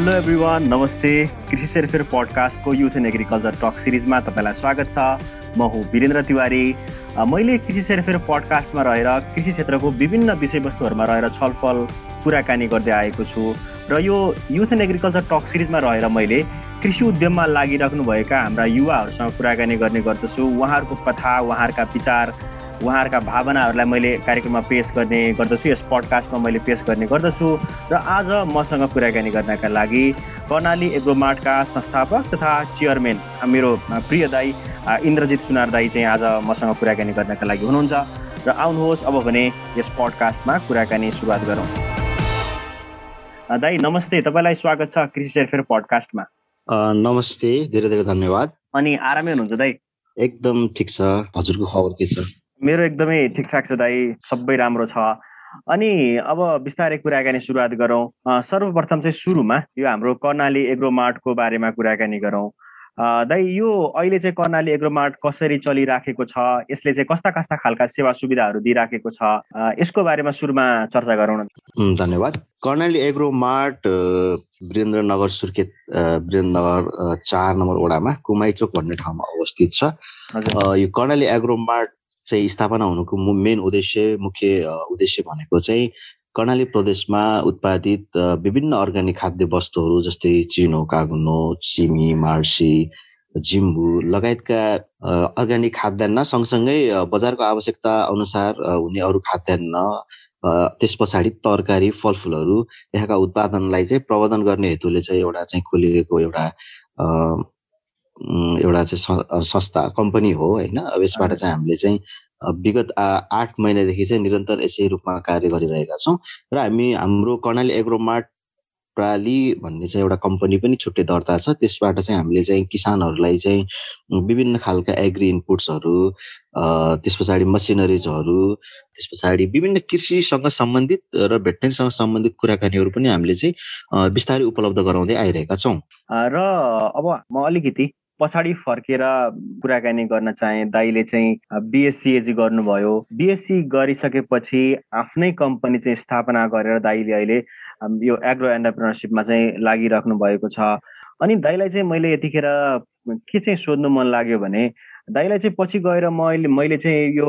Hello everyone नमस्ते। कृषि सेरफेर पडकास्टको युथ एन्ड एग्रिकल्चर टक सिरिजमा तपाईँलाई स्वागत छ। म हुँ वीरेन्द्र तिवारी। मैले कृषि सेरफेर पडकास्टमा रहेर कृषि क्षेत्रको विभिन्न विषयवस्तुहरूमा रहेर छलफल कुराकानी गर्दै आएको छु। र यो युथ एन्ड एग्रिकल्चर टक सिरिजमा रहेर मैले कृषि उद्यममा लागिराख्नुभएका हाम्रा युवाहरूसँग कुराकानी गर्ने गर्दछु। उहाँहरूको कथा उहाँहरूका विचार उहाँहरूका भावनाहरूलाई मैले कार्यक्रममा पेस गर्ने गर्दछु यस पडकास्टमा मैले पेस गर्ने गर्दछु र आज मसँग कुराकानी गर्नका लागि कर्णाली एग्रोमार्टका संस्थापक तथा चेयरम्यान मेरो प्रिय दाई इन्द्रजित सुनार दाई चाहिँ आज मसँग कुराकानी गर्नका लागि हुनुहुन्छ र आउनुहोस् अब भने यस पडकास्टमा कुराकानी सुरुवात गरौँ। दाई नमस्ते तपाईँलाई स्वागत छ कृषि सेरफेर पडकास्टमा नमस्ते धेरै धेरै धन्यवाद। अनि आरामै हुनुहुन्छ दाई? एकदम ठिक छ हजुरको खबर के छ? मेरो एकदमै ठिकठाक छ दाई सबै राम्रो छ। अनि अब बिस्तारै कुराकानी सुरुवात गरौँ। सर्वप्रथम चाहिँ सुरुमा यो हाम्रो कर्णाली एग्रोमार्टको बारेमा कुराकानी गरौँ। दाइ यो अहिले चाहिँ कर्णाली एग्रोमार्ट कसरी चलिराखेको छ? यसले चाहिँ कस्ता कस्ता खालका सेवा सुविधाहरू दिइराखेको छ? यसको बारेमा सुरुमा चर्चा गरौँ न। धन्यवाद। कर्णाली एग्रोमार्ट वीरेन्द्रनगर सुर्खेत वीरेन्द्रनगर चार नम्बर वडामा कुमाई चोक भन्ने ठाउँमा अवस्थित छ। यो कर्णाली एग्रोमार्ट चाहिँ स्थापना हुनुको मेन उद्देश्य मुख्य उद्देश्य भनेको चाहिँ कर्णाली प्रदेशमा उत्पादित विभिन्न अर्ग्यानिक खाद्य वस्तुहरू जस्तै चिनो कागुनो चिमी मार्सी जिम्बु लगायतका अर्ग्यानिक खाद्यान्न सँगसँगै बजारको आवश्यकता अनुसार हुने अरू खाद्यान्न त्यस पछाडि तरकारी फलफुलहरू यहाँका उत्पादनलाई चाहिँ प्रवर्धन गर्ने हेतुले चाहिँ एउटा चाहिँ खोलिएको एउटा एउटा चाहिँ संस्था कम्पनी हो होइन? अब यसबाट चाहिँ हामीले चाहिँ विगत आठ महिनादेखि चाहिँ निरन्तर यसै रूपमा कार्य गरिरहेका छौँ। र हामी हाम्रो कर्णाली एग्रोमार्ट प्राली भन्ने चाहिँ एउटा कम्पनी पनि छुट्टै दर्ता छ। त्यसबाट चाहिँ हामीले चाहिँ किसानहरूलाई चाहिँ विभिन्न खालका एग्री इनपुट्सहरू त्यस पछाडि मसिनरिजहरू त्यस पछाडि विभिन्न कृषिसँग सम्बन्धित र भेटनेरीसँग सम्बन्धित कुराकानीहरू पनि हामीले चाहिँ बिस्तारै उपलब्ध गराउँदै आइरहेका छौँ। र अब म अलिकति पछाडि फर्केर कुराकानी गर्न चाहे दाईले चाहिँ बिएससिएजी गर्नुभयो। बिएससी गरिसकेपछि आफ्नै कम्पनी चाहिँ स्थापना गरेर दाईले अहिले यो एग्रो एन्टरप्रिनरसिपमा चाहिँ लागिराख्नु भएको छ। अनि दाईलाई चाहिँ मैले यतिखेर के चाहिँ सोध्नु मन लाग्यो भने दाईलाई चाहिँ पछि गएर मैले मैले चाहिँ यो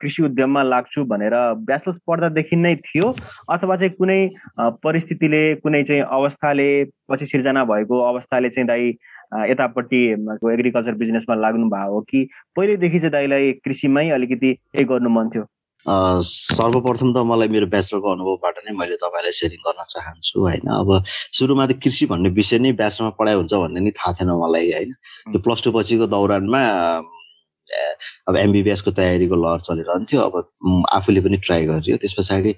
कृषि उद्यममा लाग्छु भनेर ब्याचलर्स पढ्दादेखि नै थियो अथवा चाहिँ कुनै परिस्थितिले कुनै चाहिँ अवस्थाले पछि सिर्जना भएको अवस्थाले चाहिँ दाई यतापट्टि एग्रिकल्चर बिजनेसमा लाग्नु भएको हो कि पहिल्यैदेखि चाहिँ दाइलाई कृषिमै अलिकति केही गर्नु मन थियो? सर्वप्रथम त मलाई मेरो ब्याचलरको अनुभवबाट नै मैले तपाईँलाई सेयरिङ गर्न चाहन्छु होइन? अब सुरुमा त कृषि भन्ने विषय नै ब्याचलरमा पढाइ हुन्छ भन्ने नि थाहा थिएन मलाई होइन? त्यो प्लस टू पछिको दौरानमा अब एमबिबिएसको तयारीको लहर चलिरहन्थ्यो अब आफूले पनि ट्राई गरियो। त्यस पछाडि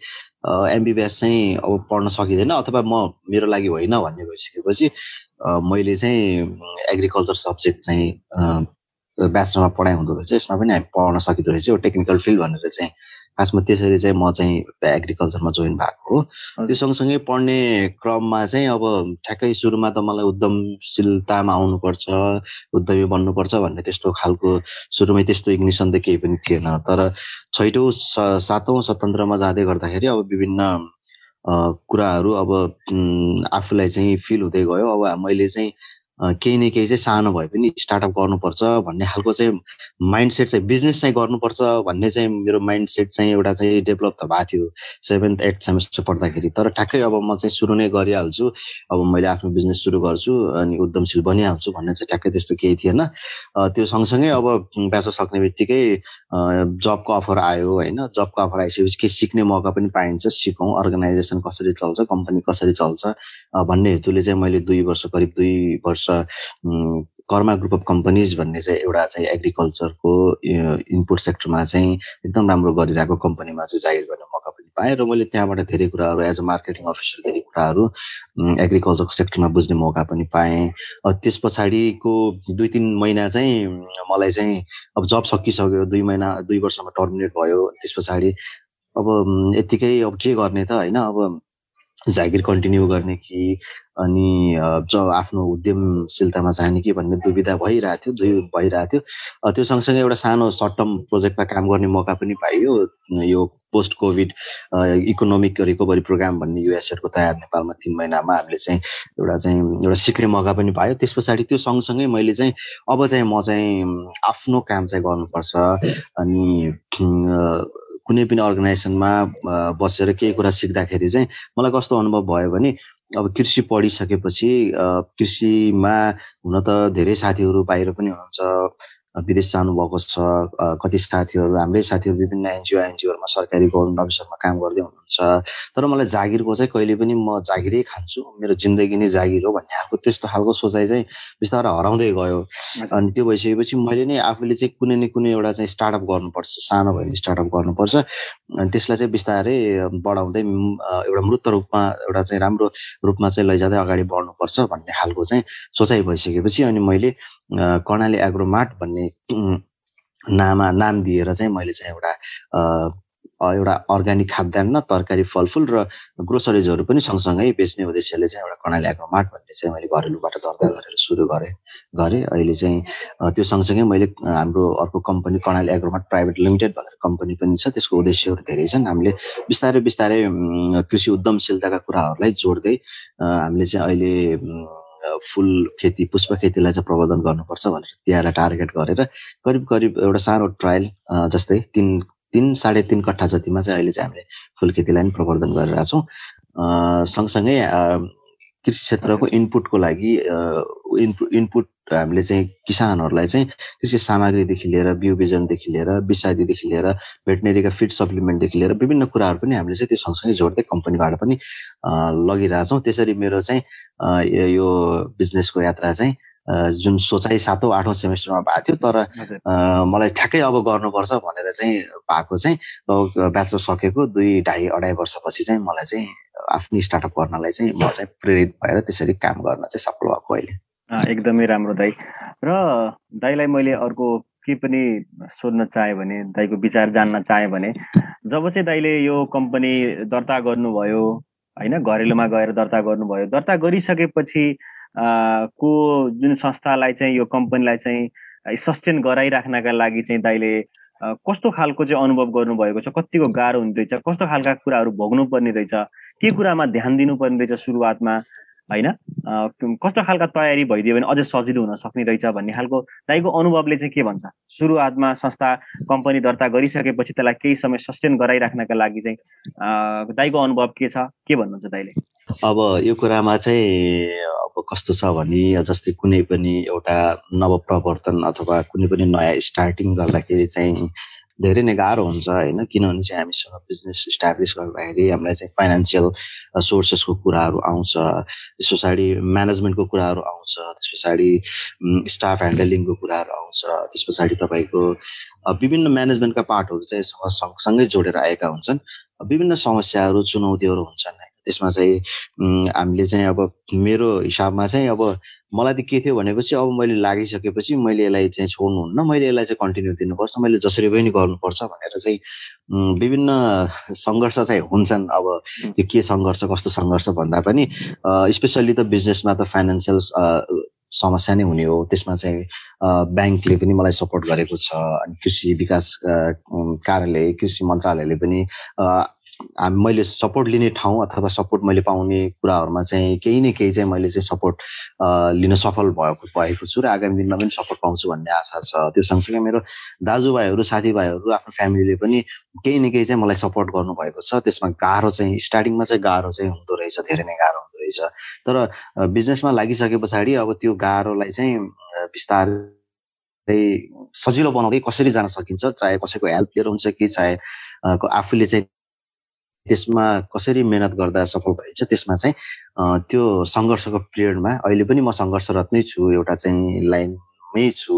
एमबिबिएस चाहिँ अब पढ्न सकिँदैन अथवा म मेरो लागि होइन भन्ने भइसकेपछि मैले चाहिँ एग्रिकल्चर सब्जेक्ट चाहिँ ब्याचलरमा पढाइ हुँदो रहेछ यसमा पनि हामी पढ्न सकिँदो रहेछ। यो टेक्निकल फिल्ड भनेर चाहिँ खासमा त्यसरी चाहिँ म चाहिँ एग्रिकल्चरमा जोइन भएको हो। त्यो सँगसँगै पढ्ने क्रममा चाहिँ अब ठ्याक्कै सुरुमा त मलाई उद्यमशीलतामा आउनुपर्छ उद्यमी बन्नुपर्छ भन्ने त्यस्तो खालको सुरुमै त्यस्तो इग्निसन त केही पनि थिएन। तर छैटौँ सातौँ स्वतन्त्रमा जाँदै गर्दाखेरि अब विभिन्न कुराहरू अब आफूलाई चाहिँ फिल हुँदै गयो। अब मैले चाहिँ केही न केही चाहिँ सानो भए पनि स्टार्टअप गर्नुपर्छ भन्ने खालको चाहिँ माइन्ड सेट चाहिँ बिजनेस चाहिँ गर्नुपर्छ भन्ने चाहिँ मेरो माइन्ड सेट चाहिँ एउटा चाहिँ डेभलप त भएको थियो सेभेन्थ एट सेमेस्टर पढ्दाखेरि। तर ठ्याक्कै अब म चाहिँ सुरु नै गरिहाल्छु। अब मैले आफ्नो बिजनेस सुरु गर्छु अनि उद्यमशील बनिहाल्छु भन्ने चाहिँ ठ्याक्कै त्यस्तो केही थिएन। त्यो सँगसँगै अब ब्याचलर सक्ने बित्तिकै जबको अफर आयो होइन जबको अफर आइसकेपछि केही सिक्ने मौका पनि पाइन्छ सिकौँ अर्गनाइजेसन कसरी चल्छ कम्पनी कसरी चल्छ भन्ने हेतुले चाहिँ मैले दुई वर्ष करिब दुई वर्ष कर्मा ग्रुप अफ कम्पनीज भन्ने चाहिँ एउटा चाहिँ एग्रिकल्चरको इनपुट सेक्टरमा चाहिँ एकदम राम्रो गरिरहेको कम्पनीमा चाहिँ जागिर गर्ने मौका पनि पाएँ। र मैले त्यहाँबाट धेरै कुराहरू एज अ मार्केटिङ अफिसर धेरै कुराहरू एग्रिकल्चरको सेक्टरमा बुझ्ने मौका पनि पाएँ। त्यस पछाडिको दुई तिन महिना चाहिँ मलाई चाहिँ अब जब सकिसक्यो दुई महिना दुई वर्षमा टर्मिनेट भयो। त्यस पछाडि अब यत्तिकै अब के गर्ने त होइन? अब जागिर कन्टिन्यू गर्ने कि अनि जो आफ्नो उद्यमशीलतामा जाने कि भन्ने दुविधा भइरहेको थियो दुई भइरहेको थियो। त्यो सँगसँगै एउटा सानो सर्ट टर्म प्रोजेक्टमा काम गर्ने मौका पनि पाइयो। यो post COVID economic recovery programme भन्ने युएसएडको तयार नेपालमा तिन महिनामा हामीले चाहिँ एउटा चाहिँ एउटा सिक्ने मौका पनि पायो। त्यस पछाडि त्यो सँगसँगै मैले चाहिँ अब चाहिँ म चाहिँ आफ्नो काम चाहिँ गर्नुपर्छ। अनि कुनै पनि अर्गनाइजेसनमा बसेर केही कुरा सिक्दाखेरि चाहिँ मलाई कस्तो अनुभव भयो भने अब कृषि पढिसकेपछि कृषिमा हुन त धेरै साथीहरू बाहिर पनि हुनुहुन्छ विदेश जानुभएको छ। कति साथीहरू हाम्रै साथीहरू विभिन्न एनजिओ एनजिओहरूमा सरकारी गभर्मेन्ट अफिसरमा काम गर्दै हुनुहुन्छ। तर मलाई जागिरको चाहिँ कहिले पनि म जागिरै खान्छु। मेरो जिन्दगी नै जागिर हो भन्ने खालको त्यस्तो खालको सोचाइ चाहिँ बिस्तारै हराउँदै गयो। अनि त्यो भइसकेपछि मैले नै आफूले चाहिँ कुनै न कुनै एउटा चाहिँ स्टार्टअप गर्नुपर्छ सानो भए पनि स्टार्टअप गर्नुपर्छ। अनि त्यसलाई चाहिँ बिस्तारै बढाउँदै एउटा मृत रूपमा एउटा चाहिँ राम्रो रूपमा चाहिँ लैजाँदै अगाडि बढ्नुपर्छ भन्ने खालको चाहिँ सोचाइ भइसकेपछि अनि मैले कर्णाली एग्रोमार्ट भन्ने नाममा नाम दिएर चाहिँ मैले चाहिँ एउटा एउटा अर्ग्यानिक खाद्यान्न तरकारी फलफुल र ग्रोसरिजहरू पनि सँगसँगै बेच्ने उद्देश्यले चाहिँ एउटा कर्णाली एग्रोमार्ट भन्ने चाहिँ मैले घरेलुबाट दर्ता गरेर सुरु गरेँ गरेँ। अहिले चाहिँ त्यो सँगसँगै मैले हाम्रो अर्को company Karnali Agromart private limited भनेर कम्पनी पनि छ त्यसको उद्देश्यहरू धेरै छन्। हामीले बिस्तारै बिस्तारै कृषि उद्यमशीलताका कुराहरूलाई जोड्दै हामीले चाहिँ अहिले फुल खेती पुष्प खेतीलाई चाहिँ प्रबन्धन गर्नुपर्छ भनेर त्यहाँलाई टार्गेट गरेर करिब करिब एउटा सानो ट्रायल जस्तै तिन तिन साढे तिन कट्ठा जतिमा चाहिँ अहिले चाहिँ हामीले फुल खेतीलाई पनि प्रवर्धन गरिरहेको छौँ सँगसँगै कृषि क्षेत्रको इनपुटको लागि इनपुट इनपुट हामीले चाहिँ किसानहरूलाई चाहिँ कृषि सामग्रीदेखि लिएर बिउ बिजनदेखि लिएर विषादीदेखि लिएर भेटनेरीका फिड सप्लिमेन्टदेखि लिएर विभिन्न कुराहरू पनि हामीले चाहिँ त्यो सँगसँगै जोड्दै कम्पनीबाट पनि लगिरहेछौँ। त्यसरी मेरो चाहिँ यो बिजनेसको यात्रा चाहिँ जुन सोचाइ सातौँ आठौँ सेमेस्टरमा भएको थियो तर मलाई ठ्याक्कै अब गर्नुपर्छ भनेर चाहिँ भएको चाहिँ ब्याचलर सकेको दुई ढाई अढाई वर्षपछि चाहिँ मलाई चाहिँ आफ्नै स्टार्टअप गर्नलाई चाहिँ म चाहिँ प्रेरित भएर त्यसरी काम गर्न चाहिँ सफल भएको अहिले। एकदमै राम्रो दाई। र दाईलाई मैले अर्को के पनि सोध्न चाहेँ भने दाईको विचार जान्न चाहेँ भने जब चाहिँ दाईले यो कम्पनी दर्ता गर्नुभयो होइन घरेलुमा गएर दर्ता गर्नुभयो दर्ता गरिसकेपछि को जुन संस्थालाई चाहिँ यो कम्पनीलाई चाहिँ सस्टेन गराइराख्नका लागि चाहिँ दाइले कस्तो खालको चाहिँ अनुभव गर्नुभएको छ? कतिको गाह्रो हुने रहेछ कस्तो खालका कुराहरू भोग्नु पर्ने रहेछ? के कुरामा ध्यान दिनुपर्ने रहेछ सुरुवातमा? होइन? कस्तो खालका तयारी भइदियो भने अझै सजिलो हुन सक्ने रहेछ भन्ने खालको दाइको अनुभवले चाहिँ के भन्छ? सुरुवातमा संस्था कम्पनी दर्ता गरिसकेपछि त्यसलाई केही समय सस्टेन गराइराख्नका लागि चाहिँ दाइको अनुभव के छ? के भन्नुहुन्छ दाइले? अब यो कुरामा चाहिँ अब कस्तो छ भने जस्तै कुनै पनि एउटा नवप्रवर्तन अथवा कुनै पनि नयाँ स्टार्टिङ गर्दाखेरि चाहिँ धेरै नै गाह्रो हुन्छ होइन किनभने चाहिँ हामीसँग बिजनेस इस्टाब्लिस गर्दाखेरि हामीलाई चाहिँ फाइनेन्सियल सोर्सेसको कुराहरू आउँछ त्यस पछाडि म्यानेजमेन्टको कुराहरू आउँछ त्यस पछाडि स्टाफ ह्यान्डलिङको कुराहरू आउँछ त्यस पछाडि तपाईँको विभिन्न म्यानेजमेन्टका पार्टहरू चाहिँ सँगसँगै जोडेर आएका हुन्छन्। विभिन्न समस्याहरू चुनौतीहरू हुन्छन् त्यसमा चाहिँ हामीले चाहिँ अब मेरो हिसाबमा चाहिँ अब मलाई त के थियो भनेपछि अब मैले लागिसकेपछि मैले यसलाई चाहिँ छोड्नुहुन्न मैले यसलाई चाहिँ कन्टिन्यू दिनुपर्छ मैले जसरी पनि गर्नुपर्छ भनेर चाहिँ विभिन्न सङ्घर्ष चाहिँ हुन्छन्। अब त्यो के सङ्घर्ष कस्तो सङ्घर्ष भन्दा पनि स्पेसल्ली त बिजनेसमा त फाइनेन्सियल समस्या नै हुने हो। त्यसमा चाहिँ ब्याङ्कले पनि मलाई सपोर्ट गरेको छ अनि कृषि विकास कार्यालय कृषि मन्त्रालयले पनि मैले सपोर्ट लिने ठाउँ अथवा सपोर्ट मैले पाउने कुराहरूमा चाहिँ केही न केही चाहिँ मैले चाहिँ सपोर्ट लिन सफल भएको भएको छु र आगामी दिनमा पनि सपोर्ट पाउँछु भन्ने आशा छ। त्यो सँगसँगै मेरो दाजुभाइहरू साथीभाइहरू आफ्नो फ्यामिलीले पनि केही न केही चाहिँ मलाई सपोर्ट गर्नुभएको छ। त्यसमा गाह्रो चाहिँ स्टार्टिङमा चाहिँ गाह्रो चाहिँ हुँदो रहेछ धेरै नै गाह्रो हुँदो रहेछ। तर बिजनेसमा लागिसके पछाडि अब त्यो गाह्रोलाई चाहिँ बिस्तारै सजिलो बनाउँदै कसरी जान सकिन्छ चाहे कसैको हेल्प लिएर हुन्छ कि चाहे आफूले चाहिँ त्यसमा कसरी मेहनत गर्दा सफल भइन्छ त्यसमा चाहिँ त्यो सङ्घर्षको पिरियडमा अहिले पनि म सङ्घर्षरत नै छु एउटा चाहिँ लाइनमै छु।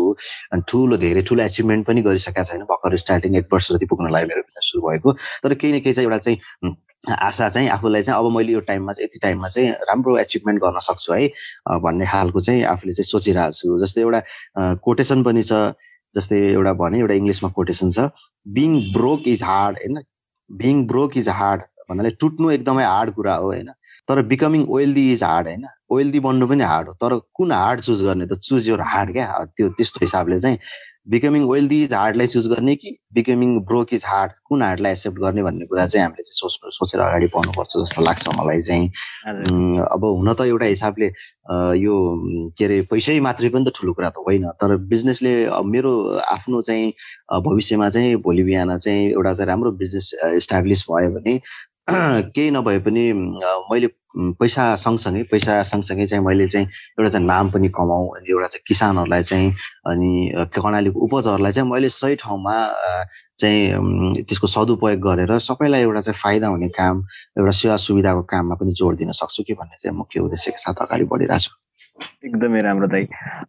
अनि ठुलो धेरै ठुलो एचिभमेन्ट पनि गरिसकेका छैन। भर्खर स्टार्टिङ एक वर्ष जति पुग्नलाई मेरो बिजनेस सुरु भएको। तर केही न केही चाहिँ एउटा चाहिँ आशा चाहिँ आफूलाई चाहिँ अब मैले यो टाइममा चाहिँ यति टाइममा चाहिँ राम्रो एचिभमेन्ट गर्न सक्छु है। भन्ने खालको चाहिँ आफूले चाहिँ सोचिरहेको छु। जस्तै एउटा कोटेसन पनि छ। जस्तै एउटा भने एउटा इङ्ग्लिसमा कोटेसन छ। बिङ ब्रोक इज हार्ड होइन? बिङ ब्रोक इज हार्ड भन्नाले टुट्नु एकदमै हार्ड कुरा हो होइन? तर बिकमिङ वेल्दी इज हार्ड होइन? वेल्दी बन्नु पनि हार्ड हो तर कुन हार्ड चुज गर्ने त? चुज योर हार्ड क्या? त्यो त्यस्तो हिसाबले चाहिँ बिकमिङ वेल्दी इज हार्डलाई चुज गर्ने कि बिकमिङ ब्रोक इज हार्ड कुन हार्डलाई एक्सेप्ट गर्ने भन्ने कुरा चाहिँ हामीले चाहिँ सोच्नु सोचेर अगाडि बढ्नुपर्छ जस्तो लाग्छ मलाई चाहिँ। अब हुन त एउटा हिसाबले यो के अरे पैसै मात्रै पनि त ठुलो कुरा त होइन तर बिजनेसले मेरो आफ्नो चाहिँ भविष्यमा चाहिँ भोलि बिहान चाहिँ एउटा चाहिँ राम्रो बिजनेस इस्टाब्लिस भयो भने केही नभए पनि मैले पैसा सँगसँगै पैसा सँगसँगै चाहिँ मैले चाहिँ एउटा चाहिँ नाम पनि कमाउँ अनि एउटा चाहिँ किसानहरूलाई चाहिँ अनि कर्णालीको उपजहरूलाई चाहिँ मैले सही ठाउँमा चाहिँ त्यसको सदुपयोग गरेर सबैलाई एउटा चाहिँ फाइदा हुने काम एउटा सेवा सुविधाको काममा पनि जोड दिन सक्छु कि भन्ने चाहिँ मुख्य उद्देश्यका साथ अगाडि बढिरहेको छु एकदमै राम्रो दाई।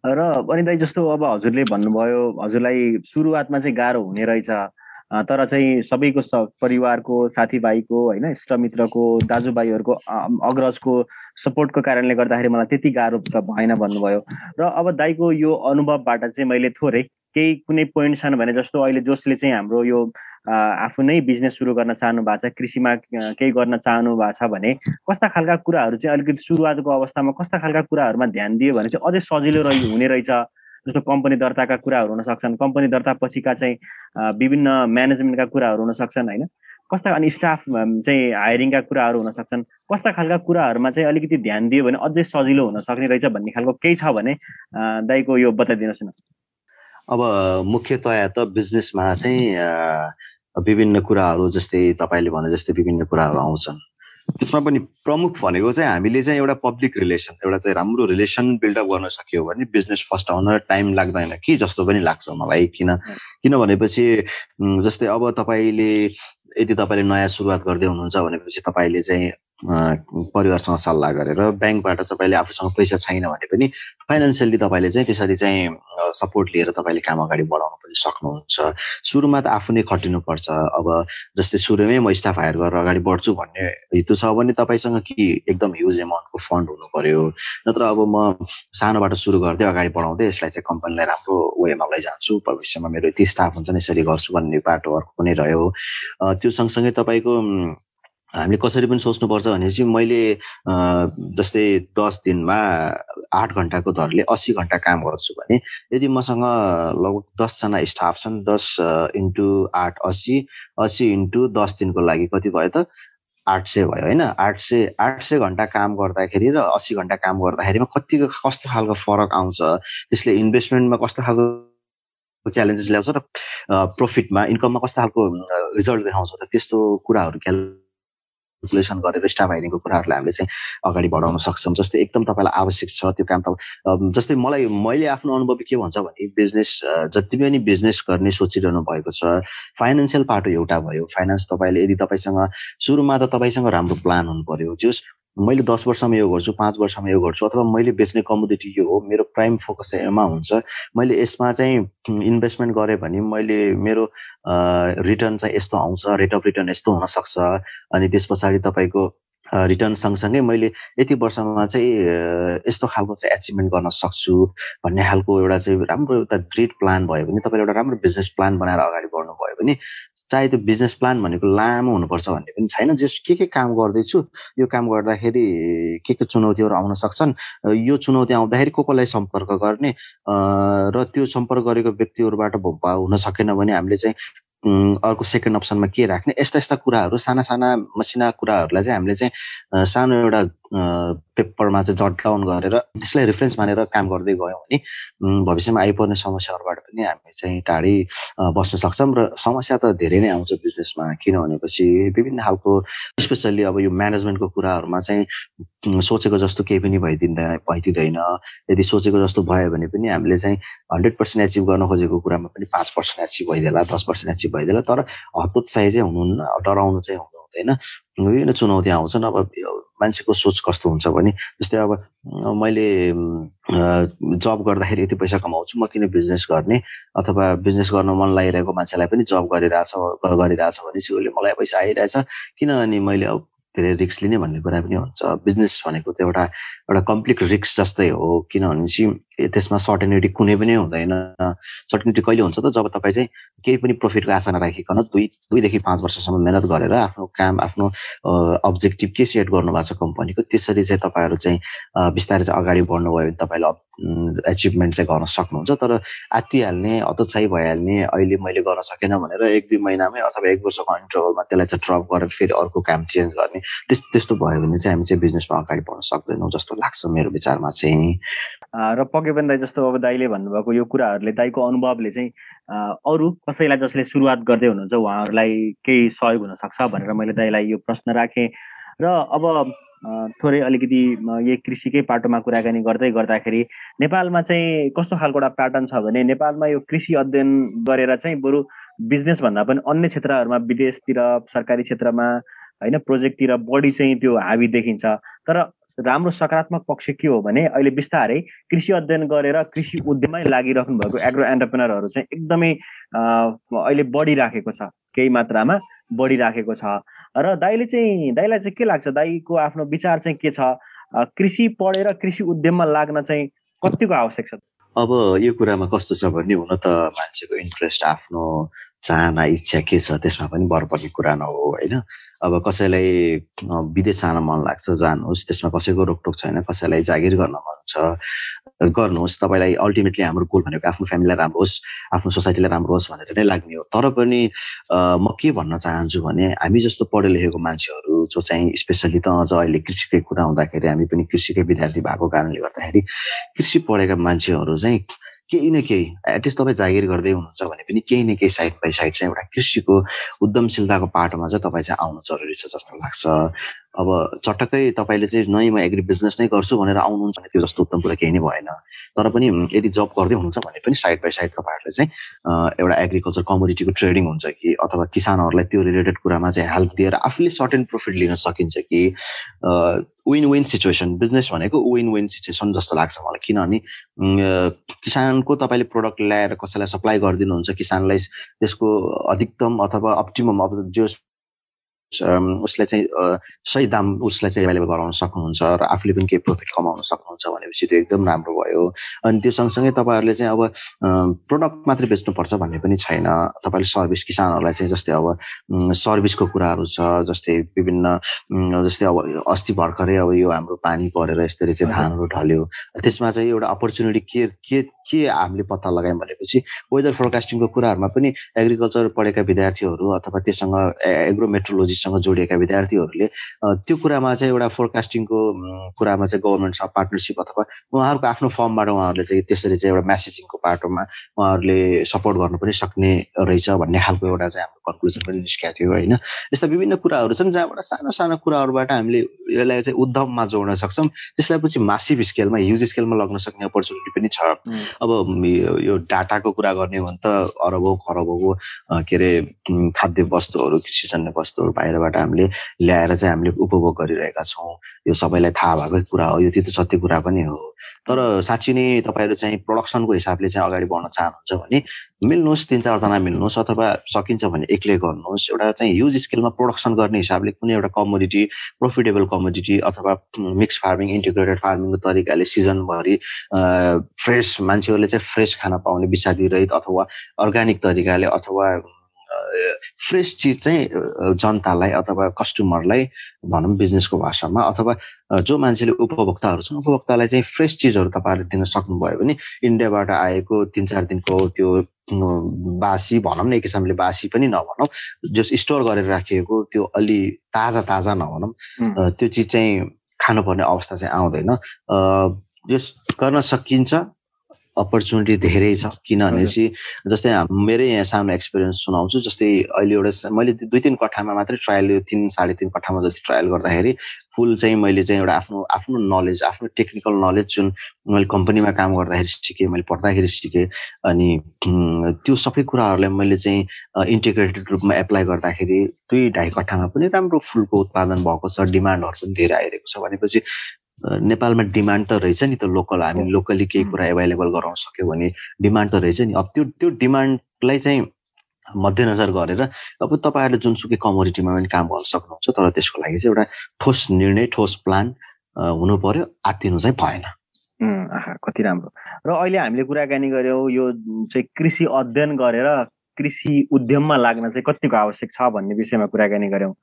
र अनि दाई जस्तो अब हजुरले भन्नुभयो हजुरलाई सुरुवातमा चाहिँ गाह्रो हुने रहेछ। तर चाहिँ सबैको स परिवारको साथीभाइको होइन इष्टमित्रको दाजुभाइहरूको अग्रजको सपोर्टको कारणले गर्दाखेरि मलाई त्यति गाह्रो त भएन भन्नुभयो। र अब दाईको यो अनुभवबाट चाहिँ मैले थोरै केही कुनै पोइन्ट छन् भने जस्तो अहिले जसले चाहिँ हाम्रो यो आफू नै बिजनेस सुरु गर्न चाहनु भएको छ कृषिमा केही गर्न चाहनु भएको छ भने कस्ता खालका कुराहरू चाहिँ अलिकति सुरुवातको अवस्थामा कस्ता खालका कुराहरूमा ध्यान दियो भने चाहिँ अझै सजिलो रहि हुने रहेछ। जस्तो कम्पनी दर्ताका कुराहरू हुन सक्छन् कम्पनी दर्ता पछिका चाहिँ विभिन्न म्यानेजमेन्टका कुराहरू हुन सक्छन् होइन? कस्ता अनि स्टाफ चाहिँ हायरिङका कुराहरू हुन सक्छन्? कस्ता खालका कुराहरूमा चाहिँ अलिकति ध्यान दियो भने अझै सजिलो हुन सक्ने रहेछ भन्ने खालको केही छ भने दाईको यो बताइदिनुहोस् न। अब मुख्यतया त बिजनेसमा चाहिँ विभिन्न कुराहरू जस्तै तपाईँले भने जस्तै विभिन्न कुराहरू आउँछन्। त्यसमा पनि प्रमुख भनेको चाहिँ हामीले चाहिँ एउटा पब्लिक रिलेसन एउटा चाहिँ राम्रो रिलेसन बिल्डअप गर्न सक्यो भने बिजनेस फर्स्ट आउन टाइम लाग्दैन कि जस्तो पनि लाग्छ मलाई किन किन भनेपछि जस्तै अब तपाईँले यदि तपाईँले नयाँ सुरुवात गर्दै हुनुहुन्छ भनेपछि तपाईँले चाहिँ परिवारसँग सल्लाह गरेर ब्याङ्कबाट तपाईँले आफूसँग पैसा छैन भने पनि फाइनेन्सियल्ली तपाईँले चाहिँ त्यसरी चाहिँ सपोर्ट लिएर तपाईँले काम अगाडि बढाउन पनि सक्नुहुन्छ। सुरुमा त आफू नै खटिनुपर्छ। अब जस्तै सुरुमै म स्टाफ हायर गरेर अगाडि बढ्छु भन्ने हेतु छ भने तपाईँसँग कि एकदम ह्युज एमाउन्टको फन्ड हुनु पर्यो नत्र अब म सानोबाट सुरु गर्दै अगाडि बढाउँदै यसलाई चाहिँ कम्पनीलाई राम्रो वेमा लैजान्छु। भविष्यमा मेरो यति स्टाफ हुन्छ यसरी गर्छु भन्ने बाटो अर्को पनि रह्यो। त्यो सँगसँगै तपाईँको हामीले कसरी पनि सोच्नुपर्छ भनेपछि मैले जस्तै दस दिनमा आठ घन्टाको दरले अस्सी घन्टा काम गर्छु भने यदि मसँग लगभग दसजना स्टाफ छन् दस इन्टु आठ अस्सी अस्सी इन्टु दस दिनको लागि कति भयो त? आठ सय भयो होइन? आठ सय आठ सय घन्टा काम गर्दाखेरि र अस्सी घन्टा काम गर्दाखेरिमा कतिको कस्तो खालको फरक आउँछ? त्यसले इन्भेस्टमेन्टमा कस्तो खालको च्यालेन्जेस ल्याउँछ र प्रफिटमा इन्कममा कस्तो खालको रिजल्ट देखाउँछ त? त्यस्तो कुराहरू क्यालकुलेसन गरेर स्टाफ हाइरिङको कुराहरूलाई हामीले चाहिँ अगाडि बढाउन सक्छौँ। जस्तै एकदम तपाईँलाई आवश्यक छ त्यो काम त जस्तै मलाई मैले आफ्नो अनुभव के भन्छ भने बिजनेस जति पनि बिजनेस गर्ने सोचिरहनु भएको छ फाइनेन्सियल पाटो एउटा भयो। फाइनेन्स तपाईँले यदि तपाईँसँग सुरुमा त तपाईँसँग राम्रो प्लान हुनु पर्यो। जस मैले दस वर्षमा यो गर्छु पाँच वर्षमा यो गर्छु अथवा मैले बेच्ने कमोडिटी यो हो मेरो प्राइम फोकस यसमा हुन्छ। मैले यसमा चाहिँ इन्भेस्टमेन्ट गरेँ भने मैले मेरो रिटर्न चाहिँ यस्तो आउँछ रेट अफ रिटर्न यस्तो हुनसक्छ। अनि त्यस पछाडि तपाईँको रिटर्न सँगसँगै मैले यति वर्षमा चाहिँ यस्तो खालको चाहिँ एचिभमेन्ट गर्न सक्छु भन्ने खालको एउटा चाहिँ राम्रो एउटा ग्रेट प्लान भयो भने तपाईँले एउटा राम्रो बिजनेस प्लान बनाएर अगाडि बढ्नु भयो भने चाहे त्यो बिजनेस प्लान भनेको लामो हुनुपर्छ भन्ने पनि छैन। जस के के काम गर्दैछु यो काम गर्दाखेरि के के चुनौतीहरू आउन सक्छन् यो चुनौती आउँदाखेरि को कोलाई सम्पर्क गर्ने र त्यो सम्पर्क गरेको व्यक्तिहरूबाट हुन सकेन भने हामीले चाहिँ अर्को सेकेन्ड अप्सनमा के राख्ने यस्ता यस्ता कुराहरू साना साना मसिना कुराहरूलाई चाहिँ हामीले चाहिँ सानो एउटा पेपरमा चाहिँ जट डाउन गरेर त्यसलाई रिफरेन्स मानेर काम गर्दै गयौँ भने भविष्यमा आइपर्ने समस्याहरूबाट पनि हामी चाहिँ टाढै बस्न सक्छौँ र समस्या त धेरै नै आउँछ बिजनेसमा किन भनेपछि विभिन्न खालको स्पेसल्ली अब यो म्यानेजमेन्टको कुराहरूमा चाहिँ सोचेको जस्तो केही पनि भइदिँदा भइदिँदैन। यदि सोचेको जस्तो भयो भने पनि हामीले चाहिँ हन्ड्रेड पर्सेन्ट एचिभ गर्न खोजेको कुरामा पनि पाँच पर्सेन्ट एचिभ भइदिएला दस पर्सेन्ट एचिभ भइदिएला तर हतोत्साही चाहिँ हुनुहुन्न डराउनु चाहिँ हुनु हुँदैन विभिन्न चुनौती आउँछन्। अब मान्छेको सोच कस्तो हुन्छ भने जस्तै अब मैले जब गर्दाखेरि यति पैसा कमाउँछु म किन बिजनेस गर्ने? अथवा बिजनेस गर्न मन लागिरहेको मान्छेलाई पनि जब गरिरहेछ गरिरहेछ भने चाहिँ उसले मलाई पैसा आइरहेछ। किन अनि मैले अब धेरै रिक्स लिने भन्ने कुरा पनि हुन्छ। बिजनेस भनेको त एउटा एउटा कम्प्लिट रिक्स जस्तै हो किनभने चाहिँ त्यसमा सर्टेनिटी कुनै पनि हुँदैन। सर्टेनिटी कहिले हुन्छ त जब तपाईँ चाहिँ केही पनि प्रफिटको आशा नराखिकन दुई दुईदेखि पाँच वर्षसम्म मिहिनेत गरेर आफ्नो काम आफ्नो अब्जेक्टिभ के सेट गर्नुभएको छ कम्पनीको त्यसरी चाहिँ तपाईँहरू चाहिँ बिस्तारै चाहिँ अगाडि बढ्नुभयो भने तपाईँले एचिभमेन्ट चाहिँ गर्न सक्नुहुन्छ तर आत्तिहाल्ने हतोत्साही भइहाल्ने अहिले मैले गर्न सकेन भनेर एक दुई महिनामै अथवा एक वर्षको इन्टरभलमा त्यसलाई चाहिँ ड्रप गरेर फेरि अर्को काम चेन्ज गर्ने त्यस्तो त्यस्तो भयो भने चाहिँ हामी चाहिँ बिजनेसमा अगाडि बढ्न सक्दैनौँ जस्तो लाग्छ मेरो विचारमा चाहिँ र पक्कै पनि दाई जस्तो अब दाईले भन्नुभएको यो कुराहरूले दाईको अनुभवले चाहिँ अरू कसैलाई जसले सुरुवात गर्दै हुनुहुन्छ उहाँहरूलाई केही सहयोग हुनसक्छ भनेर मैले दाईलाई यो प्रश्न राखेँ। र अब थोरै अलिकति यही कृषिकै पाटोमा कुराकानी गर्दै गर्दाखेरि नेपालमा चाहिँ कस्तो खालको एउटा प्याटर्न छ भने नेपालमा यो कृषि अध्ययन गरेर चाहिँ बरु बिजनेस भन्दा पनि अन्य क्षेत्रहरूमा विदेशतिर सरकारी क्षेत्रमा होइन प्रोजेक्टतिर बढी चाहिँ त्यो हाबी देखिन्छ। तर राम्रो सकारात्मक पक्ष के हो भने अहिले बिस्तारै कृषि अध्ययन गरेर कृषि उद्यममै लागिराख्नु भएको एग्रो एन्टरप्रेनरहरू चाहिँ एकदमै अहिले बढिराखेको छ। केही मात्रामा बढिराखेको छ। र दाईले चाहिँ दाईलाई चाहिँ के लाग्छ? दाईको आफ्नो विचार चाहिँ के छ? कृषि पढेर कृषि उद्यममा लाग्न चाहिँ कतिको आवश्यक छ? अब यो कुरामा कस्तो छ भने हुन त मान्छेको इन्ट्रेस्ट आफ्नो चाहना इच्छा के छ त्यसमा पनि भर पर्ने कुरा नहो होइन? अब कसैलाई विदेश जान मन लाग्छ जानुहोस्। त्यसमा कसैको रोकटोक छैन कसैलाई जागिर गर्न मन छ। गर्नुहोस्। तपाईँलाई अल्टिमेटली हाम्रो गोल भनेको आफ्नो फ्यामिलीलाई राम्रो होस् आफ्नो सोसाइटीलाई राम्रो होस् भनेर नै लाग्ने हो। तर पनि म के भन्न चाहन्छु भने हामी जस्तो पढे लेखेको मान्छेहरू जो चाहिँ स्पेसली त अझ अहिले कृषिकै कुरा हुँदाखेरि हामी पनि कृषिकै विद्यार्थी भएको कारणले गर्दाखेरि कृषि पढेका मान्छेहरू चाहिँ केही न केही एटलिस्ट तपाईँ जागिर गर्दै हुनुहुन्छ भने पनि केही न केही साइड बाई साइड चाहिँ एउटा कृषिको उद्यमशीलताको पाटोमा चाहिँ तपाईँ चाहिँ आउनु जरुरी छ जस्तो लाग्छ। अब चटक्कै तपाईँले चाहिँ नै म एग्री बिजनेस नै गर्छु भनेर आउनुहुन्छ भने त्यो जस्तो उत्तम कुरा केही नै भएन। तर पनि यदि जब गर्दै हुनुहुन्छ भने पनि साइड बाई साइड तपाईँहरूले चाहिँ एउटा एग्रिकल्चर कमोडिटीको ट्रेडिङ हुन्छ कि अथवा किसानहरूलाई त्यो रिलेटेड कुरामा चाहिँ हेल्प दिएर आफूले सर्टेन प्रफिट लिन सकिन्छ कि विन विन सिचुएसन बिजनेस भनेको विन विन सिचुएसन जस्तो लाग्छ मलाई। किनभने किसानको तपाईँले प्रडक्ट ल्याएर कसैलाई सप्लाई गरिदिनुहुन्छ किसानलाई त्यसको अधिकतम अथवा अप्टिमम अब जो उसलाई चाहिँ सही दाम उसलाई चाहिँ एभाइलेबल गराउन सक्नुहुन्छ र आफूले पनि केही प्रफिट कमाउन सक्नुहुन्छ भनेपछि त्यो एकदम राम्रो भयो। अनि त्यो सँगसँगै तपाईँहरूले चाहिँ अब प्रडक्ट मात्रै बेच्नुपर्छ भन्ने पनि छैन। तपाईँले सर्भिस किसानहरूलाई चाहिँ जस्तै अब सर्भिसको कुराहरू छ जस्तै विभिन्न जस्तै अब अस्ति भर्खरै अब यो हाम्रो पानी परेर यसरी चाहिँ धानहरू ढल्यो। त्यसमा चाहिँ एउटा अपर्च्युनिटी के के के हामीले पत्ता लगायौँ भनेपछि वेदर फोरकास्टिङको कुराहरूमा पनि एग्रिकल्चर पढेका विद्यार्थीहरू अथवा त्योसँग एग्रोमेट्रोलोजी सँग जोडिएका विद्यार्थीहरूले त्यो कुरामा चाहिँ एउटा फोरकास्टिङको कुरामा चाहिँ गभर्मेन्टसँग पार्टनरसिप अथवा उहाँहरूको आफ्नो फर्मबाट उहाँहरूले चाहिँ त्यसरी चाहिँ एउटा म्यासेजिङको पाटोमा उहाँहरूले सपोर्ट गर्नु पनि सक्ने रहेछ भन्ने खालको एउटा चाहिँ हाम्रो कन्क्लुजन पनि निस्केको थियो होइन? यस्ता विभिन्न कुराहरू छन् जहाँबाट सानो सानो कुराहरूबाट हामीले यसलाई चाहिँ उद्यममा जोड्न सक्छौँ। त्यसलाई पछि मासिभ स्केलमा ह्युज स्केलमा लग्न सक्ने अपर्च्युनिटी पनि छ। अब यो डाटाको कुरा गर्ने भने त अरबौँ खरबौँ के अरे खाद्य वस्तुहरू कृषिजन्य वस्तुहरू बाहिरबाट हामीले ल्याएर चाहिँ हामीले उपभोग गरिरहेका छौँ। यो सबैलाई थाहा भएकै कुरा हो यो त्यो सत्य कुरा पनि हो। तर साँच्ची नै तपाईँहरू चाहिँ प्रडक्सनको हिसाबले चाहिँ अगाडि बढ्न चाहनुहुन्छ भने मिल्नुहोस् तिन चारजना मिल्नुहोस् अथवा सकिन्छ भने एक्लै गर्नुहोस्। एउटा चाहिँ ह्युज स्केलमा प्रोडक्सन गर्ने हिसाबले कुनै एउटा कमोडिटी प्रोफिटेबल कमोडिटी अथवा मिक्स फार्मिङ इन्टिग्रेटेड फार्मिङको तरिकाले सिजनभरि फ्रेस मान्छेहरूले चाहिँ फ्रेस खाना पाउने विषादी अथवा अर्ग्यानिक तरिकाले अथवा फ्रेस चिज चाहिँ जनतालाई अथवा कस्टमरलाई भनौँ बिजनेसको भाषामा अथवा जो मान्छेले उपभोक्ताहरू छन् उपभोक्तालाई चाहिँ फ्रेस चिजहरू तपाईँहरूले दिन सक्नुभयो भने इन्डियाबाट आएको तिन चार दिनको त्यो बासी भनौँ न एक किसिमले बासी पनि नभनौँ जस स्टोर गरेर राखिएको त्यो अलि ताजा ताजा नभनौँ त्यो चिज चाहिँ खानुपर्ने अवस्था चाहिँ आउँदैन। जस गर्न सकिन्छ। अपर्च्युनिटी धेरै छ किनभने चाहिँ जस्तै मेरै यहाँ सानो एक्सपिरियन्स सुनाउँछु जस्तै अहिले एउटा मैले दुई तिन कट्ठामा मात्रै ट्रायल यो तिन साढे तिन कट्ठामा जति ट्रायल गर्दाखेरि फुल चाहिँ मैले चाहिँ एउटा आफ्नो आफ्नो नलेज आफ्नो टेक्निकल नलेज जुन मैले कम्पनीमा काम गर्दाखेरि सिकेँ मैले पढ्दाखेरि सिकेँ अनि त्यो सबै कुराहरूलाई मैले चाहिँ इन्टिग्रेटेड रूपमा एप्लाई गर्दाखेरि दुई ढाई कट्ठामा पनि राम्रो फुलको उत्पादन भएको छ डिमान्डहरू पनि धेरै आइरहेको छ भनेपछि नेपालमा डिमान्ड त रहेछ नि त लोकल हामी लोकली केही कुरा एभाइलेबल गराउन सक्यो भने डिमान्ड त रहेछ नि। अब त्यो त्यो डिमान्डलाई चाहिँ मध्यनजर गरेर अब तपाईँहरूले जुनसुकै कमोडिटीमा पनि काम गर्न सक्नुहुन्छ तर त्यसको लागि चाहिँ एउटा ठोस निर्णय ठोस प्लान हुनु पर्यो आत्तिनु चाहिँ भएन। आहा कति राम्रो। र अहिले हामीले कुराकानी गऱ्यौँ यो चाहिँ कृषि अध्ययन गरेर कृषि उद्यममा लाग्न चाहिँ कतिको आवश्यक छ भन्ने विषयमा कुराकानी गऱ्यौँ।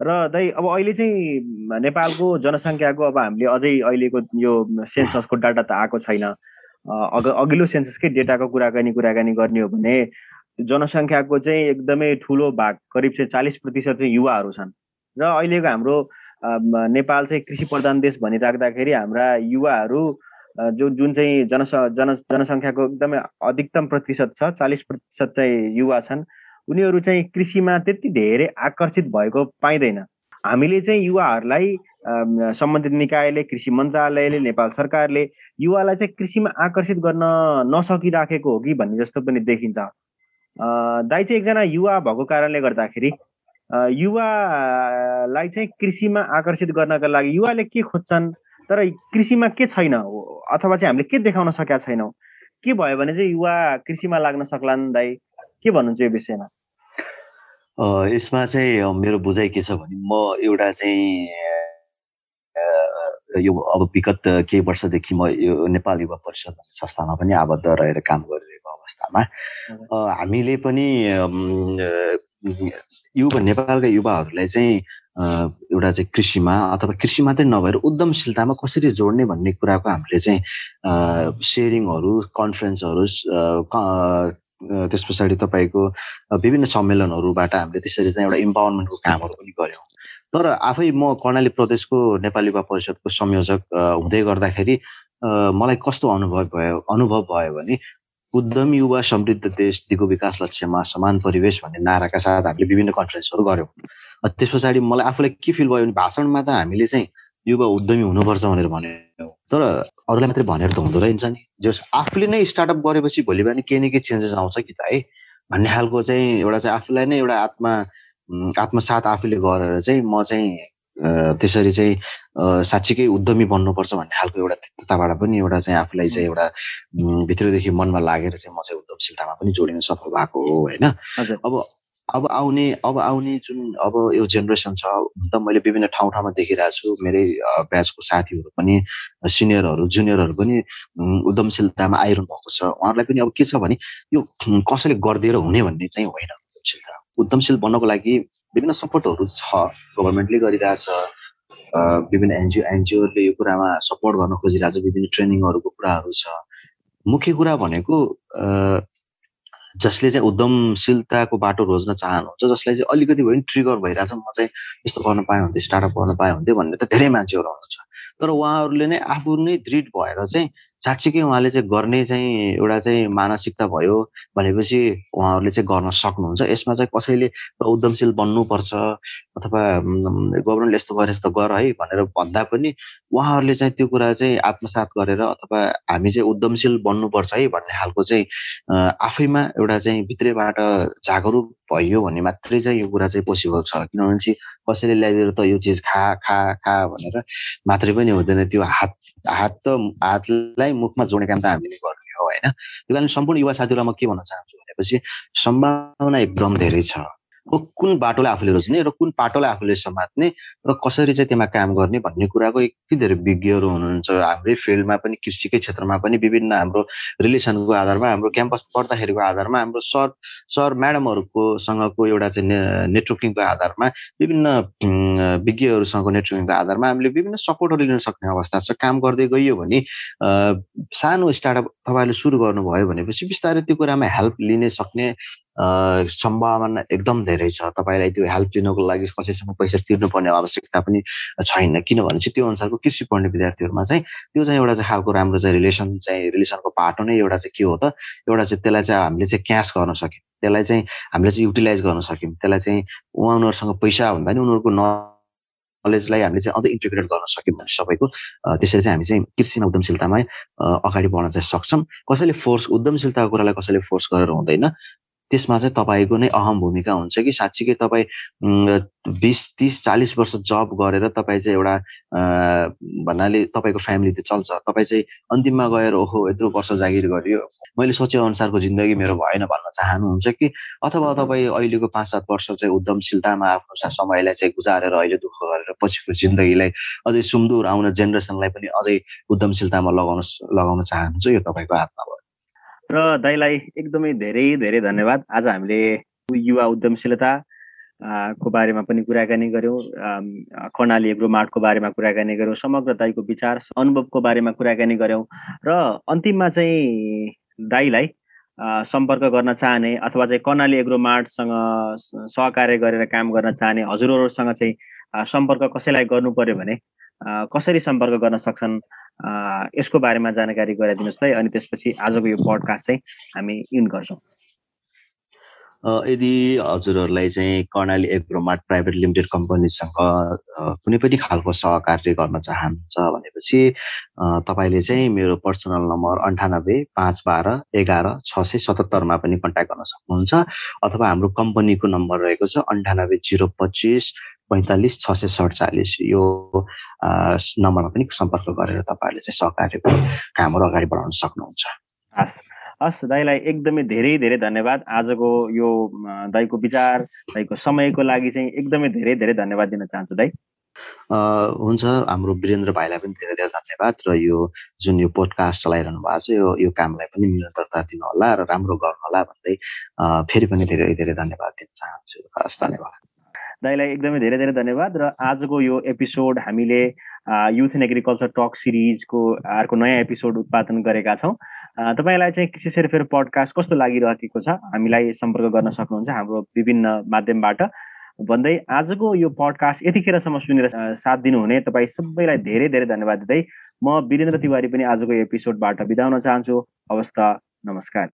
र दाइ अब अहिले चाहिँ नेपालको जनसङ्ख्याको अब हामीले अझै अहिलेको यो सेन्ससको डाटा त आएको छैन। अग अघिल्लो सेन्ससकै डेटाको कुराकानी कुराकानी गर्ने हो भने जनसङ्ख्याको चाहिँ एकदमै ठुलो भाग करिब चाहिँ चालिस प्रतिशत चाहिँ युवाहरू छन्। र अहिलेको हाम्रो नेपाल चाहिँ कृषि प्रधान देश भनिराख्दाखेरि हाम्रा युवाहरू जो जुन चाहिँ जनस जन जनसङ्ख्याको एकदमै अधिकतम प्रतिशत छ चालिस प्रतिशत चाहिँ युवा छन्। उनीहरू चाहिँ कृषिमा त्यति धेरै आकर्षित भएको पाइँदैन। हामीले चाहिँ युवाहरूलाई सम्बन्धित निकायले कृषि मन्त्रालयले नेपाल सरकारले युवालाई चाहिँ कृषिमा आकर्षित गर्न नसकिराखेको हो कि भन्ने जस्तो पनि देखिन्छ। दाइ चाहिँ एकजना युवा भएको कारणले गर्दाखेरि युवालाई चाहिँ कृषिमा आकर्षित गर्नका लागि युवाले के खोज्छन् तर कृषिमा के छैन अथवा चाहिँ हामीले के देखाउन सकेका छैनौँ? के भयो भने चाहिँ युवा कृषिमा लाग्न सक्लान् दाइ? के भन्नुहुन्छ यो विषयमा? यसमा चाहिँ मेरो बुझाइ के छ भने म एउटा चाहिँ यो अब विगत केही वर्षदेखि म यो नेपाल युवा परिषद संस्थामा पनि आबद्ध रहेर काम गरिरहेको अवस्थामा हामीले पनि युवा नेपालका युवाहरूलाई चाहिँ एउटा चाहिँ कृषिमा अथवा कृषि मात्रै नभएर उद्यमशीलतामा कसरी जोड्ने भन्ने कुराको हामीले चाहिँ सेयरिङहरू कन्फरेन्सहरू त्यस पछाडि तपाईँको विभिन्न सम्मेलनहरूबाट हामीले त्यसरी चाहिँ एउटा इम्पावरमेन्टको कामहरू पनि गऱ्यौँ। तर आफै म कर्णाली प्रदेशको नेपाली युवा परिषदको संयोजक हुँदै गर्दाखेरि मलाई कस्तो अनुभव भयो अनुभव भयो भने उद्यमी युवा समृद्ध देश दिगो विकास लक्ष्यमा समान परिवेश भन्ने नाराका साथ हामीले विभिन्न कन्फरेन्सहरू गऱ्यौँ। त्यस पछाडि मलाई आफूलाई के फिल भयो भने भाषणमा त हामीले चाहिँ युवा उद्यमी हुनुपर्छ भनेर भन्यो। तर अरूलाई मात्रै भनेर त हुँदो रहेछ नि। जस आफूले नै स्टार्टअप गरेपछि भोलि बिहान केही न केही चेन्जेस आउँछ कि त है? भन्ने खालको चाहिँ एउटा चाहिँ आफूलाई नै एउटा आत्मा आत्मसात आफूले गरेर चाहिँ म चाहिँ त्यसरी चाहिँ साँच्चीकै उद्यमी बन्नुपर्छ भन्ने खालको एउटा त्यताबाट पनि एउटा चाहिँ आफूलाई चाहिँ एउटा भित्रदेखि मनमा लागेर चाहिँ म चाहिँ उद्यमशीलतामा पनि जोडिन सफल भएको हो होइन? अब अब आउने अब आउने जुन अब यो जेनेरेसन छ त मैले विभिन्न ठाउँ ठाउँमा देखिरहेको छु। मेरै ब्याचको साथीहरू पनि सिनियरहरू जुनियरहरू पनि उद्यमशीलतामा आइरहनु भएको छ। उहाँहरूलाई पनि अब के छ भने यो कसैले गरिदिएर हुने भन्ने चाहिँ होइन उद्यमशीलता। उद्यमशील बन्नको लागि विभिन्न सपोर्टहरू छ गभर्मेन्टले गरिरहेछ विभिन्न एनजिओ एनजिओले यो कुरामा सपोर्ट गर्न खोजिरहेछ विभिन्न ट्रेनिङहरूको कुराहरू छ। मुख्य कुरा भनेको जसले चाहिँ उद्यमशीलताको बाटो रोज्न चाहनुहुन्छ जसलाई चाहिँ अलिकति भए पनि ट्रिगर भइरहेछ म चाहिँ यस्तो गर्न पाएँ हुन्थेँ स्टार्टअप गर्न पाएँ हुन्थ्यो भन्ने त धेरै मान्छेहरू आउनुहुन्छ। तर उहाँहरूले नै आफू नै दृढ भएर चाहिँ साँच्चीकै उहाँले चाहिँ गर्ने चाहिँ एउटा चाहिँ मानसिकता भयो भनेपछि उहाँहरूले चाहिँ गर्न सक्नुहुन्छ। यसमा चाहिँ कसैले उद्यमशील बन्नुपर्छ अथवा गभर्मेन्टले यस्तो गरे यस्तो गर है भनेर भन्दा पनि उहाँहरूले चाहिँ त्यो कुरा चाहिँ आत्मसात गरेर अथवा हामी चाहिँ उद्यमशील बन्नुपर्छ है भन्ने खालको चाहिँ आफैमा एउटा चाहिँ भित्रैबाट जागरुक भयो भने मात्रै चाहिँ यो कुरा चाहिँ पोसिबल छ। किनभने चाहिँ कसैले ल्याइदिएर त यो चिज खा खा खा भनेर मात्रै पनि हुँदैन। त्यो हात हात त हातलाई मुखमा जोड्ने काम त हामीले गर्ने हो होइन? त्यो कारण सम्पूर्ण युवा साथीहरूलाई म के भन्न चाहन्छु भनेपछि सम्भावना एकदम धेरै छ। कुन बाटोलाई आफूले रोज्ने र कुन पाटोलाई आफूले समात्ने र कसरी चाहिँ त्यसमा काम गर्ने भन्ने कुराको यति धेरै विज्ञहरू हुनुहुन्छ। हाम्रै फिल्डमा पनि कृषिकै क्षेत्रमा पनि विभिन्न हाम्रो रिलेसनको आधारमा हाम्रो क्याम्पस पढ्दाखेरिको आधारमा हाम्रो सर सर म्याडमहरूको सँगको एउटा चाहिँ नेटवर्किङको आधारमा विभिन्न विज्ञहरूसँगको नेटवर्किङको आधारमा हामीले विभिन्न सपोर्टहरू लिन सक्ने अवस्था छ। काम गर्दै गइयो भने सानो स्टार्टअप तपाईँले सुरु गर्नुभयो भनेपछि बिस्तारै त्यो कुरामा हेल्प लिने सक्ने सम्भावना एकदम धेरै छ। तपाईँलाई त्यो हेल्प लिनको लागि कसैसँग पैसा तिर्नुपर्ने आवश्यकता पनि छैन। किनभने चाहिँ त्यो अनुसारको कृषि पढ्ने विद्यार्थीहरूमा चाहिँ त्यो चाहिँ एउटा चाहिँ खालको राम्रो चाहिँ रिलेसन चाहिँ रिलेसनको पाटो नै एउटा चाहिँ के हो त? एउटा चाहिँ त्यसलाई चाहिँ हामीले चाहिँ क्यास गर्न सक्यौँ। त्यसलाई चाहिँ हामीले चाहिँ युटिलाइज गर्न सक्यौँ। त्यसलाई चाहिँ उहाँहरूसँग पैसा भन्दा नि उनीहरूको नलेजलाई हामीले चाहिँ अझै इन्टिग्रेट गर्न सक्यौँ भने सबैको त्यसरी चाहिँ हामी चाहिँ कृषिमा उद्यमशीलतामा अगाडि बढ्न चाहिँ सक्छौँ। कसैले फोर्स उद्यमशीलताको कुरालाई कसैले फोर्स गरेर हुँदैन। त्यसमा चाहिँ तपाईँको नै अहम भूमिका हुन्छ कि? साँच्चीकै तपाईँ बिस तिस चालिस वर्ष जब गरेर तपाईँ चाहिँ एउटा भन्नाले तपाईँको फ्यामिली त चल्छ। तपाईँ चाहिँ अन्तिममा गएर ओहो यत्रो वर्ष जागिर गरियो। मैले सोचे अनुसारको जिन्दगी मेरो भएन भन्न चाहनुहुन्छ कि? अथवा तपाईँ अहिलेको पाँच सात वर्ष चाहिँ उद्यमशीलतामा आफ्नो समयलाई चाहिँ गुजारेर अहिले दुःख गरेर पछिको जिन्दगीलाई अझै सुमदुर आउने जेनेरेसनलाई पनि अझै उद्यमशीलतामा लगाउन लगाउन चाहनुहुन्छ यो तपाईँको हातमा भयो र दाईलाई एकदमै धेरै धेरै धन्यवाद। आज हामीले युवा उद्यमशीलता को बारेमा पनि कुराकानी गऱ्यौँ कर्णाली एग्रो मार्टको बारेमा कुराकानी गऱ्यौँ समग्र दाईको विचार अनुभवको बारेमा कुराकानी गऱ्यौँ र अन्तिममा चाहिँ दाईलाई सम्पर्क गर्न चाहने अथवा चाहिँ कर्णाली एग्रो मार्टसँग सहकार्य गरेर काम गर्न चाहने हजुरहरूसँग चाहिँ सम्पर्क कसैलाई गर्नु पर्यो भने कसरी सम्पर्क गर्न सक्छन्? यसको बारेमा जानकारी गराइदिनुहोस् है। अनि त्यसपछि आजको यो पडकास्ट चाहिँ हामी इन गर्छौँ। यदि हजुरहरूलाई चाहिँ कर्णाली एग्रोमार्ट प्राइभेट लिमिटेड कम्पनीसँग कुनै पनि खालको सहकार्य गर्न चाहनुहुन्छ भनेपछि तपाईँले चाहिँ मेरो पर्सनल नम्बर अन्ठानब्बे पाँच बाह्र एघार छ सय सतहत्तरमा पनि कन्ट्याक्ट गर्न सक्नुहुन्छ अथवा हाम्रो कम्पनीको नम्बर रहेको छ अन्ठानब्बे जिरो पच्चिस पैँतालिस छ सय सडचालिस। यो नम्बरमा पनि सम्पर्क गरेर तपाईँहरूले चाहिँ सहकार्यको कामहरू अगाडि बढाउन सक्नुहुन्छ। हस्। हस् दाईलाई एकदमै धेरै धेरै धन्यवाद। आजको यो दाईको विचार दाईको समयको लागि चाहिँ एकदमै धेरै धेरै धन्यवाद दिन चाहन्छु दाई। हुन्छ। हाम्रो वीरेन्द्र भाइलाई पनि धेरै धेरै धन्यवाद र यो जुन यो पोडकास्ट चलाइरहनु भएको छ यो यो कामलाई पनि निरन्तरता दिनु होला र राम्रो गर्नु होला भन्दै फेरि पनि धेरै धेरै धन्यवाद दिन चाहन्छु। हस् धन्यवाद। दाईलाई एकदमै धेरै धेरै धन्यवाद र आजको यो एपिसोड हामीले युथ इन एग्रिकल्चर टक सिरिजको अर्को नयाँ एपिसोड उत्पादन गरेका छौँ। तपाईँलाई चाहिँ कृषि सेरफेर पडकास्ट कस्तो लागिरहेको छ? हामीलाई सम्पर्क गर्न सक्नुहुन्छ हाम्रो विभिन्न माध्यमबाट। भन्दै आजको यो पडकास्ट यतिखेरसम्म सुनेर साथ दिनुहुने तपाईँ सबैलाई धेरै धेरै धन्यवाद दिँदै। म वीरेन्द्र तिवारी पनि आजको एपिसोडबाट बिदा हुन चाहन्छु। हवस् त नमस्कार।